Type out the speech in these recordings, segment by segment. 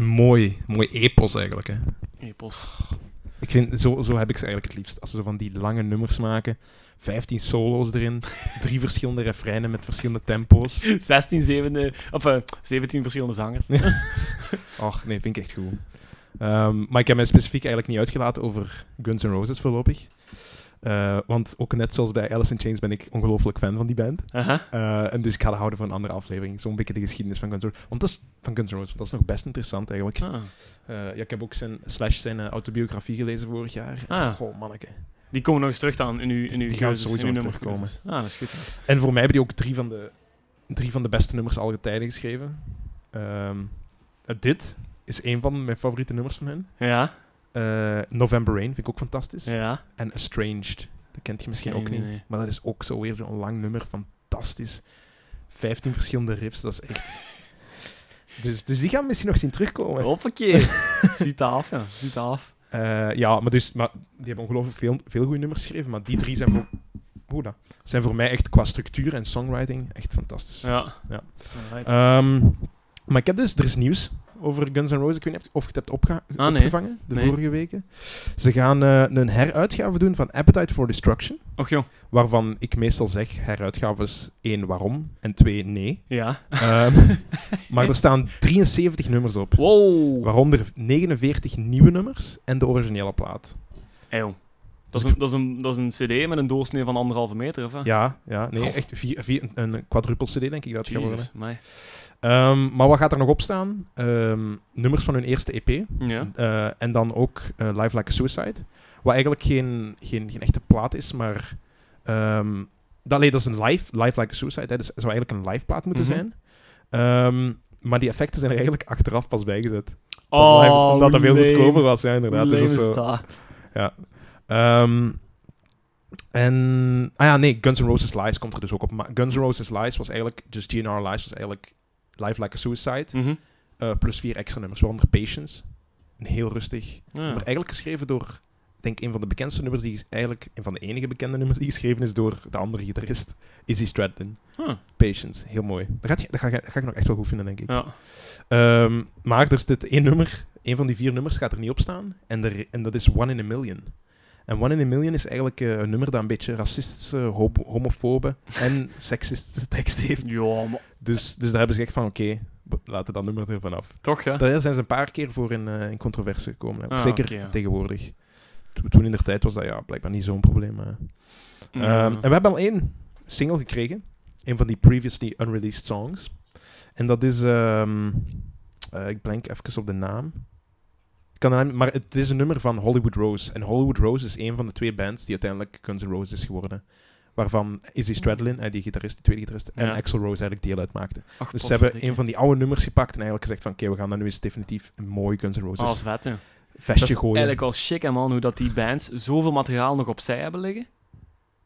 mooi, mooi epos eigenlijk. Hè. Epos. Ik vind, zo, zo heb ik ze eigenlijk het liefst. Als ze zo van die lange nummers maken, 15 solo's erin, drie verschillende refreinen met verschillende tempo's. 16, 17, of, eh, 17 verschillende zangers. Och, nee, vind ik echt goed. Ehm, maar ik heb mij specifiek eigenlijk niet uitgelaten over Guns N' Roses voorlopig. Eh, want ook net zoals bij Alice in Chains ben ik ongelooflijk fan van die band. Eh, en dus ik ga houden voor een andere aflevering. Zo'n beetje de geschiedenis van Guns N' Roses. Want dat is, van Guns N' Roses, dat is nog best interessant eigenlijk. Ah. Eh, ja, ik heb ook zijn, Slash zijn autobiografie gelezen vorig jaar. Ah. Goh, manneke. Die komen nog eens terug dan in uw, in uw Die gaan sowieso in terugkomen. nummerkeuzes. Ah, dat is goed. En voor mij hebben die ook drie van de, drie van de beste nummers alle tijden geschreven. Ehm, eh, dit is een van mijn favoriete nummers van hen. Ja, Eh, November Rain vind ik ook fantastisch. ja. En Estranged, dat kent je misschien Nee, ook nee, niet. nee. Maar dat is ook zo weer zo'n lang nummer. Fantastisch. 15 verschillende riffs, dat is echt... dus, dus die gaan misschien nog zien terugkomen. Hoppakee. Ziet af, ja. Ziet af. Eh, ja, maar, dus, maar die hebben ongelooflijk veel, veel goede nummers geschreven. Maar die drie zijn voor, Oeh, dat. zijn voor mij echt qua structuur en songwriting echt fantastisch. Ja. Ja. Ehm, maar ik heb dus, er is nieuws over Guns N' Roses. Ik weet niet of je het hebt Ah, nee. opgevangen de Nee. vorige weken. Ze gaan eh, een heruitgave doen van Appetite for Destruction. Och joh. Waarvan ik meestal zeg heruitgaves één waarom en twee nee. Ja. Ehm, maar er staan 73 nummers op. Wow. Waaronder 49 nieuwe nummers en de originele plaat. Eeuw. Dat is, een, dat, is een, dat is een cd met een doorsnee van anderhalve meter, of? Ja, ja nee, echt vier, vier, een, een quadruple CD denk ik dat het gaat worden. Ehm, maar wat gaat er nog op staan? Ehm, nummers van hun eerste EP. Ja. Eh, en dan ook eh, Live Like a Suicide. Wat eigenlijk geen, geen, geen echte plaat is, maar... ehm dat, nee, dat is een live, live Like a Suicide. Hè, dus het zou eigenlijk een live plaat moeten Mhm. zijn. Maar die effecten zijn er eigenlijk achteraf pas bijgezet. Oh, live is, omdat dat veel goedkoper was, ja, inderdaad. Dus dat is zo- dat? Ja. En... Ah ja, nee, Guns N' Roses Lies komt er dus ook op. Maar Guns N' Roses Lies was eigenlijk... Just GNR Lies was eigenlijk Live Like a Suicide. Mhm. eh, plus vier extra nummers, waaronder Patience. Een heel rustig Ja. nummer. Eigenlijk geschreven door... Ik denk een van de bekendste nummers die... ges- Eigenlijk een van de enige bekende nummers die geschreven is door de andere gitarist. Izzy Stradlin. Huh. Patience. Heel mooi. Dat, gaat, je- dat, ga, dat ga ik nog echt wel goed vinden, denk ik. Ja. Ehm, maar er zit één nummer, één van die vier nummers gaat er niet op staan. En, er, en dat is One in a Million. En One in a Million is eigenlijk eh, een nummer dat een beetje racistische, ho- homofobe en seksistische tekst heeft. Ja, maar Dus, dus daar hebben ze echt van, oké, laten dat nummer ervan af. toch, hè? Daar zijn ze een paar keer voor in, in controverse gekomen. Ah, Zeker ja. tegenwoordig. To- Toen in de tijd was dat ja, blijkbaar niet zo'n probleem. maar- Ja. Ehm, en we hebben al één single gekregen. Een van die previously unreleased songs. En dat is... ehm, eh, ik blank even op de naam. Kan maar het is een nummer van Hollywood Rose. En Hollywood Rose is een van de twee bands die uiteindelijk Guns N' Roses is geworden. Waarvan Izzy Stradlin, eh, die gitarist, die tweede gitarist, en Ja. Axl Rose eigenlijk deel uitmaakten. Ach, Dus ze hebben een van die oude nummers gepakt en eigenlijk gezegd van oké, we gaan dan nu eens definitief een mooi Guns N' Roses Ah, vet, hè. vestje Dat is gooien. eigenlijk wel chic, hè, man, hoe dat die bands zoveel materiaal nog opzij hebben liggen.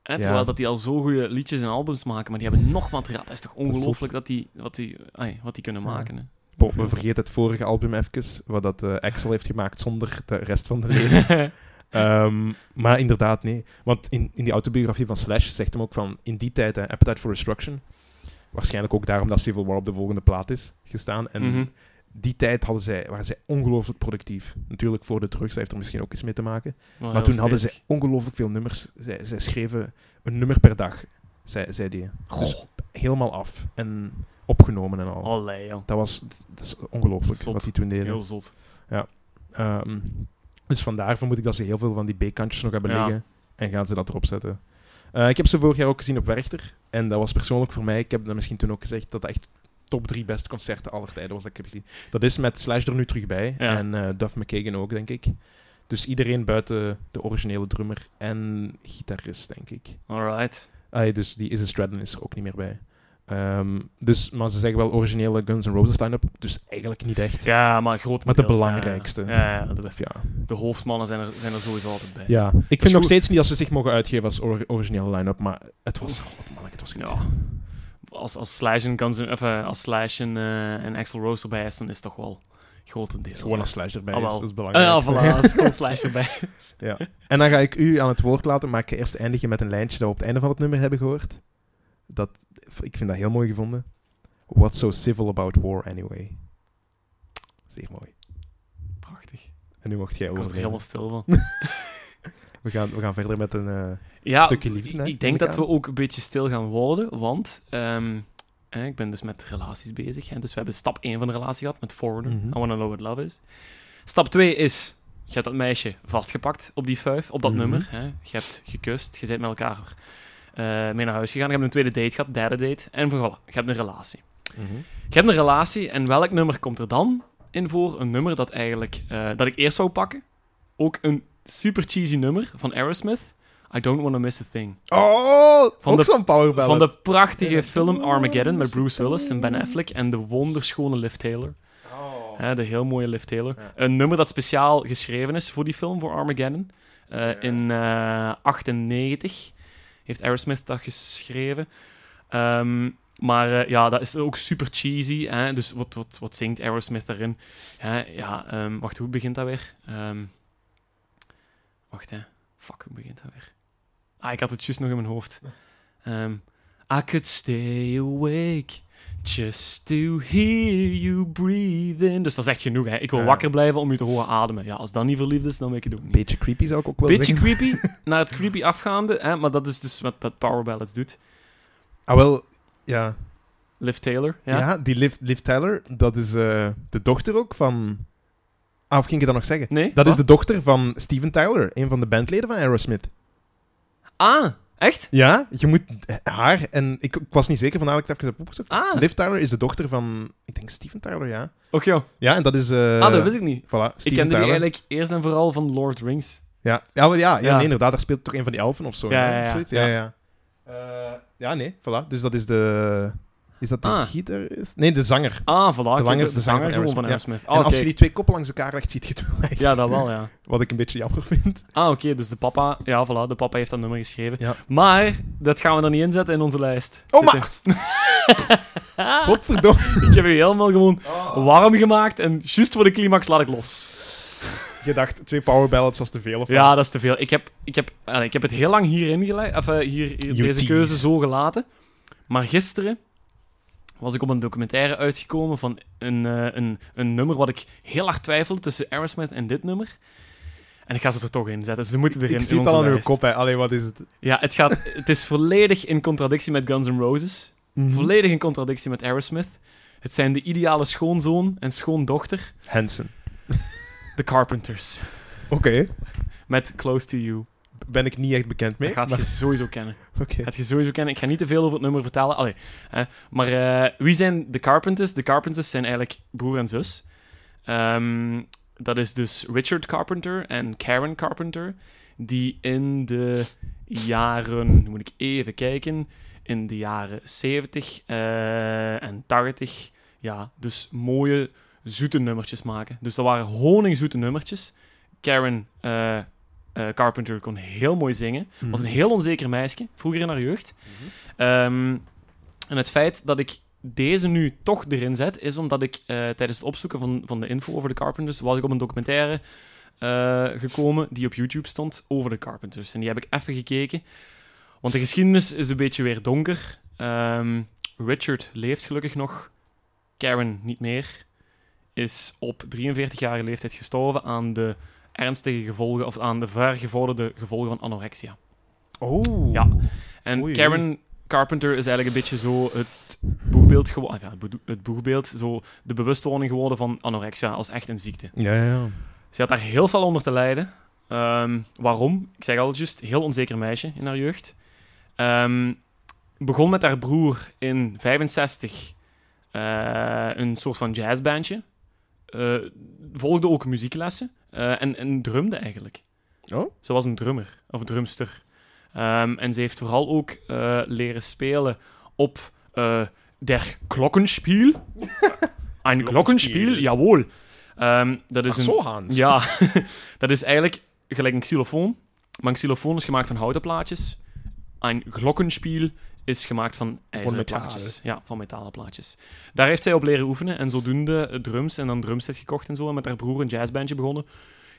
Hè, terwijl Ja. dat die al zo goede liedjes en albums maken, maar die hebben nog materiaal. Dat is toch ongelooflijk dat die, wat, die, wat die kunnen Ja. maken. Hè. We vergeten het vorige album even, wat dat eh, Axel heeft gemaakt zonder de rest van de leden. Ehm, maar inderdaad, nee. Want in, in die autobiografie van Slash zegt hem ook van... In die tijd, Appetite for Destruction... Waarschijnlijk ook daarom dat Civil War op de volgende plaat is gestaan. En Mhm. die tijd hadden zij, waren zij ongelooflijk productief. Natuurlijk, voor de drugs heeft er misschien ook iets mee te maken. Wel maar toen hadden ze stevig. ongelooflijk veel nummers. Zij, zij schreven een nummer per dag, zei, zei die. Dus helemaal af. En opgenomen en al. Allee, joh. Dat was dat is ongelooflijk wat die toen deden. Heel zot. Ehm, dus vandaar vermoed ik dat ze heel veel van die B-kantjes nog hebben Ja. liggen. En gaan ze dat erop zetten. Eh, ik heb ze vorig jaar ook gezien op Werchter. En dat was persoonlijk voor mij, ik heb dat misschien toen ook gezegd, dat dat echt top drie beste concerten aller tijden was dat ik heb gezien. Dat is met Slash er nu terug bij. Ja. En eh Duff McKagan ook, denk ik. Dus iedereen buiten de originele drummer en gitarist, denk ik. Alright. Ah, dus die Izzy Stradlin is er ook niet meer bij. Ehm, dus, maar ze zeggen wel originele Guns N' Roses line-up. Dus eigenlijk niet echt. Ja, maar groot. Maar de belangrijkste. Ja, ja, de, Of ja. de hoofdmannen zijn er, zijn er sowieso altijd bij. Ja, ik vind is nog goed. steeds niet dat ze zich mogen uitgeven als or- originele line-up, maar het was, god man, het was goed. Ja. Als, als Slash en, Guns N- of, eh, als Slash en, eh, en Axl Rose erbij is, dan is het toch wel grotendeels. Gewoon als Slash erbij Ah, is, wel. dat is Ah, belangrijk. ja, voilà, als gewoon Slash erbij is. ja. En dan ga ik u aan het woord laten, maar ik ga eerst eindigen met een lijntje dat we op het einde van het nummer hebben gehoord. Dat, ik vind dat heel mooi gevonden. What's so civil about war anyway? Zeer mooi. En nu mocht jij Ik word er helemaal stil van. We gaan, we gaan verder met een eh, Ja, stukje liefde. ik, hè, ik denk dat aan. we ook een beetje stil gaan worden, want ehm, ik ben dus met relaties bezig. Hè, dus we hebben stap 1 van de relatie gehad met Forwarder. Mhm. I wanna know what love is. Stap 2 is, je hebt dat meisje vastgepakt op die vuif, op dat Mhm. nummer. Hè. Je hebt gekust, je bent met elkaar mee naar huis gegaan. Je hebt een tweede date gehad, derde date. En voilà, je hebt een relatie. Mhm. Je hebt een relatie en welk nummer komt er dan in voor? Een nummer dat eigenlijk eh, dat ik eerst zou pakken. Ook een super cheesy nummer van Aerosmith. I don't wanna miss a thing. Oh, Van ook de-. Van de prachtige film Armageddon met Bruce Willis en Ben Affleck en de wonderschone Liv Taylor. Oh. De heel mooie Liv Taylor. Ja. Een nummer dat speciaal geschreven is voor die film, voor Armageddon. Eh, In eh 98 heeft Aerosmith dat geschreven. Ehm, maar eh, ja, dat is ook super cheesy. Hè? Dus wat, wat, wat zingt Aerosmith daarin? Hè, ja, ehm, wacht, hoe begint dat weer? Ehm, wacht, hè. Fuck, hoe begint dat weer? Ah, ik had het juist nog in mijn hoofd. I could stay awake just to hear you breathe in. Dus dat is echt genoeg, hè. Ik wil Ja. wakker blijven om u te horen ademen. Ja, als dat niet verliefd is, dan weet ik het ook niet. Beetje creepy zou ik ook wel Beetje zeggen. creepy, naar het creepy afgaande, hè, maar dat is dus wat, wat Power Ballads doet. Ah, wel, ja. Liv Taylor, Ja, ja? die Liv, Liv Tyler, dat is eh, de dochter ook van... Ah, of ging ik dat nog zeggen? Nee? Dat is de dochter van Steven Tyler, een van de bandleden van Aerosmith. Ah, echt? Ja, je moet haar... En ik, ik was niet zeker van haar, ik het even heb opgezocht. Ah, Liv Tyler is de dochter van, ik denk Steven Tyler, ja. och joh. Ja, en dat is... eh, ah, dat wist ik niet. Voilà, Ik kende die Tyler. eigenlijk eerst en vooral van Lord Rings. Ja, ja, wel, ja, ja, Ja. nee, inderdaad. Daar speelt toch een van die elfen of zo. Ja, ja, ja. zoiets? Ja. ja, ja. Eh, ja, nee, voilà. Dus dat is de... Is dat de Ah. gitarist? Nee, de zanger. Ah, voilà. kijk, langer- de, de zanger zanger van gewoon van Aerosmith, Aerosmith. en Ah, als je kijk. die twee koppen langs elkaar legt, ziet je het wel echt. Ja, dat wel, ja. Wat ik een beetje jammer vind. Ah, oké, dus de papa... Ja, voilà, de papa heeft dat nummer geschreven. Ja. Maar, dat gaan we er niet inzetten in onze lijst. Oh, maar... Godverdomme. er- Ik heb je helemaal gewoon warm gemaakt en juist voor de climax laat ik los. Je dacht, twee power ballads als te veel of Ja, dat is te veel. Ik heb, ik heb, ik heb het heel lang hierin geleid, of, eh, hier, hier deze keuze zo gelaten. Maar gisteren was ik op een documentaire uitgekomen van een, eh, een, een nummer wat ik heel hard twijfelde tussen Aerosmith en dit nummer. En ik ga ze er toch in zetten. Ze moeten erin Ik in zie het al aan uw kop, hè. Allee, wat is het? Ja, het, gaat, het is volledig in contradictie met Guns N' Roses. Mhm. Volledig in contradictie met Aerosmith. Het zijn de ideale schoonzoon en schoondochter. Hansen. The Carpenters. Oké. Met Close to You. Ben ik niet echt bekend mee. Dat gaat maar- je sowieso kennen. Oké. Dat je sowieso kennen. Ik ga niet te veel over het nummer vertellen. Allee, hè. Maar eh, wie zijn de Carpenters? De Carpenters zijn eigenlijk broer en zus. Ehm, dat is dus Richard Carpenter en Karen Carpenter. Die in de jaren, moet ik even kijken, in de jaren 70 eh, en 80, ja, dus mooie zoete nummertjes maken. Dus dat waren honingzoete nummertjes. Karen eh, eh, Carpenter kon heel mooi zingen. Mhm. Was een heel onzeker meisje, vroeger in haar jeugd. Ehm, en het feit dat ik deze nu toch erin zet, is omdat ik eh, tijdens het opzoeken van, van de info over de Carpenters, was ik op een documentaire eh, gekomen die op YouTube stond over de Carpenters. En die heb ik even gekeken. Want de geschiedenis is een beetje weer donker. Ehm, Richard leeft gelukkig nog. Karen niet meer. Is op 43-jarige leeftijd gestorven aan de ernstige gevolgen, of aan de vergevorderde gevolgen van anorexia. Oh. Ja. En Oei, Karen Carpenter is eigenlijk een beetje zo het boegbeeld geworden. Ja, het boe- het boegbeeld, zo de bewustwording geworden van anorexia als echt een ziekte. Ja, ja, ja. Ze had daar heel veel onder te lijden. Ehm, waarom? Ik zeg al juist, heel onzeker meisje in haar jeugd. Ehm, begon met haar broer in 65 eh, een soort van jazzbandje. Eh, volgde ook muzieklessen eh, en, en drumde eigenlijk. Oh? Ze was een drummer, of drumster. Ehm, en ze heeft vooral ook eh, leren spelen op eh der Glockenspiel. Een Glockenspiel, jawohl. Ehm, dat is Ach, een... zo, Hans. Ja, dat is eigenlijk gelijk een xylofoon. Maar een xylofoon is gemaakt van houten plaatjes. Een glockenspiel is gemaakt van ijzeren plaatjes. Ja, van metalen plaatjes. Daar heeft zij op leren oefenen en zodoende eh, drums en dan drumset gekocht en zo. En met haar broer een jazzbandje begonnen.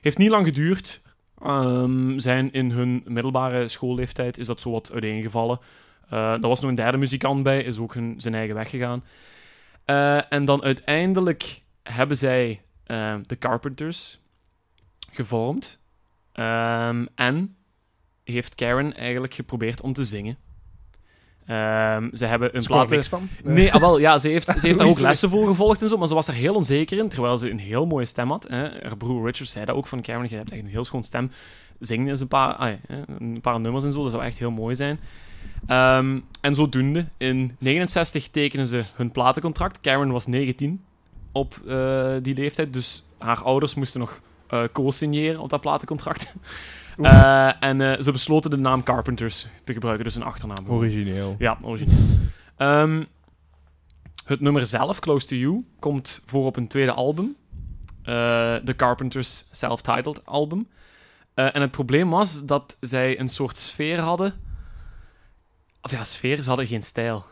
Heeft niet lang geduurd. Ehm, zijn in hun middelbare schoolleeftijd is dat zo wat uiteengevallen. Eh er was nog een derde muzikant bij, is ook hun, zijn eigen weg gegaan. Eh, en dan uiteindelijk hebben zij eh, de Carpenters gevormd. Ehm, en heeft Karen eigenlijk geprobeerd om te zingen. Ehm, ze hebben een platen... niks van. Nee, ah, wel, ja, ze heeft, ze heeft daar ook lessen voor gevolgd en zo, maar ze was er heel onzeker in, terwijl ze een heel mooie stem had. Hè. Haar broer Richard zei dat ook van Karen, je hebt echt een heel schoon stem. Zing eens een paar, ah, ja, een paar nummers en zo, dat zou echt heel mooi zijn. Ehm, en zodoende, in 69 tekenen ze hun platencontract. Karen was 19 op eh, die leeftijd, dus haar ouders moesten nog eh co-signeren op dat platencontract. Eh, en eh, ze besloten de naam Carpenters te gebruiken, dus een achternaam. Origineel. Ja, origineel. Ehm, het nummer zelf, Close to You, komt voor op een tweede album. Eh The Carpenters self-titled album. Eh, en het probleem was dat zij een soort sfeer hadden. Of ja, sfeer, ze hadden geen stijl.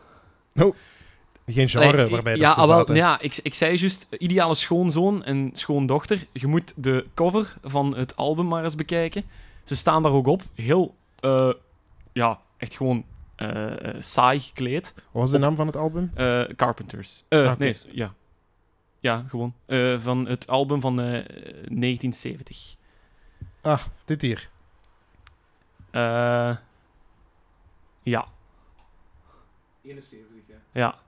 Geen genre Allee, waarbij ja, dat ze ah, wel, ja, ik, ik zei juist, ideale schoonzoon en schoondochter. Je moet de cover van het album maar eens bekijken. Ze staan daar ook op. Heel, eh, ja, echt gewoon eh, eh, saai gekleed. Wat was de naam van het album? Eh, Carpenters. Eh, Ah. Nee, ja. Ja, gewoon. Eh, van het album van eh, 1970. Ah, dit hier. Eh, ja, 71, ja. ja.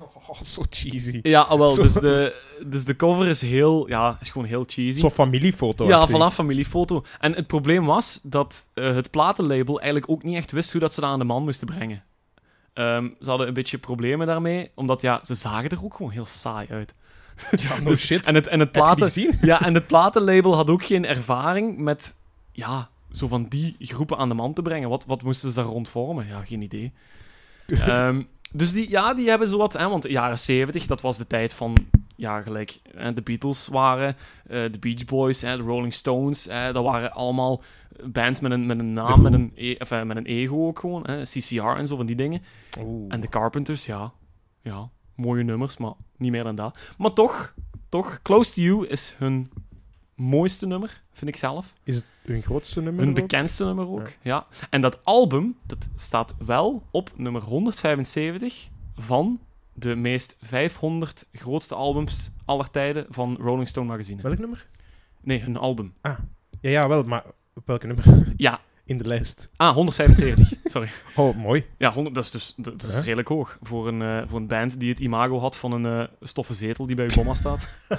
Oh, zo cheesy. Ja, ah, wel, Zo- dus de, dus de cover is heel, ja, is gewoon heel cheesy. Zo'n familiefoto. Ja, vanaf familiefoto. En het probleem was dat eh, het platenlabel eigenlijk ook niet echt wist hoe dat ze dat aan de man moesten brengen. Ehm, ze hadden een beetje problemen daarmee, omdat ja, ze zagen er ook gewoon heel saai uit. Ja, no Dus- shit. En het, en het platen, ja, en het platenlabel had ook geen ervaring met ja, zo van die groepen aan de man te brengen. Wat, wat moesten ze daar rond vormen? Ja, geen idee. Ehm, dus die, ja, die hebben zowat, hè, want de jaren 70, dat was de tijd van, ja, gelijk, hè, de Beatles waren, eh, de Beach Boys, hè, de Rolling Stones, hè, dat waren allemaal bands met een, met een naam, met een, e- eh, met een ego ook gewoon, hè, CCR en zo van die dingen. Oeh. En de Carpenters, ja, ja, mooie nummers, maar niet meer dan dat. Maar toch, toch, Close to You is hun mooiste nummer, vind ik zelf. Is het hun grootste nummer? Hun ook? bekendste nummer ook, ja. En dat album, dat staat wel op nummer 175 van de meest 500 grootste albums aller tijden van Rolling Stone magazine. Welk nummer? Nee, hun album. Ja, ja, wel, maar op welke nummer? Ja, In de lijst. ah, 175, sorry. Oh, mooi. Ja, 100, dat is dus dat is Ja. redelijk hoog voor een, eh, voor een band die het imago had van een eh, stoffen zetel die bij bomma staat.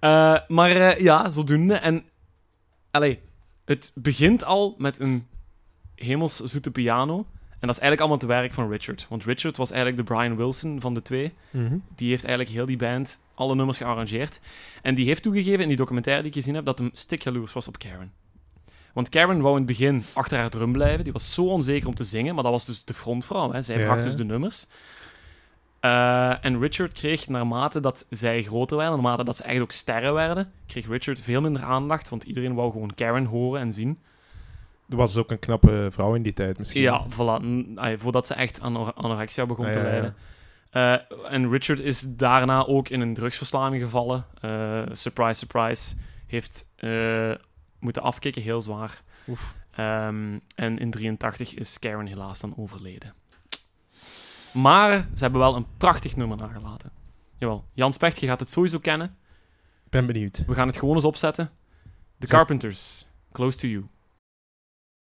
Eh, maar ja, zodoende. En allee, het begint al met een hemels zoete piano. En dat is eigenlijk allemaal het werk van Richard. Want Richard was eigenlijk de Brian Wilson van de twee. Mhm. Die heeft eigenlijk heel die band alle nummers gearrangeerd. En die heeft toegegeven in die documentaire die ik gezien heb dat hem stikjaloers was op Karen. Want Karen wou in het begin achter haar drum blijven. Die was zo onzeker om te zingen, maar dat was dus de frontvrouw. Hè. Zij bracht ja. dus de nummers. Eh, en Richard kreeg, naarmate dat zij groter werden, naarmate dat ze echt ook sterren werden, kreeg Richard veel minder aandacht, want iedereen wou gewoon Karen horen en zien. Er was ook een knappe vrouw in die tijd misschien. Ja, voilà. Voordat ze echt aan anorexia begon Ah, te ja, ja. lijden. Eh, en Richard is daarna ook in een drugsverslaving gevallen. Eh, surprise, surprise. Heeft moeten afkicken, heel zwaar. Ehm, en in 83 is Karen helaas dan overleden. Maar ze hebben wel een prachtig nummer nagelaten. Jawel. Jan Specht, je gaat het sowieso kennen. Ik ben benieuwd. We gaan het gewoon eens opzetten. The Carpenters, Close to You.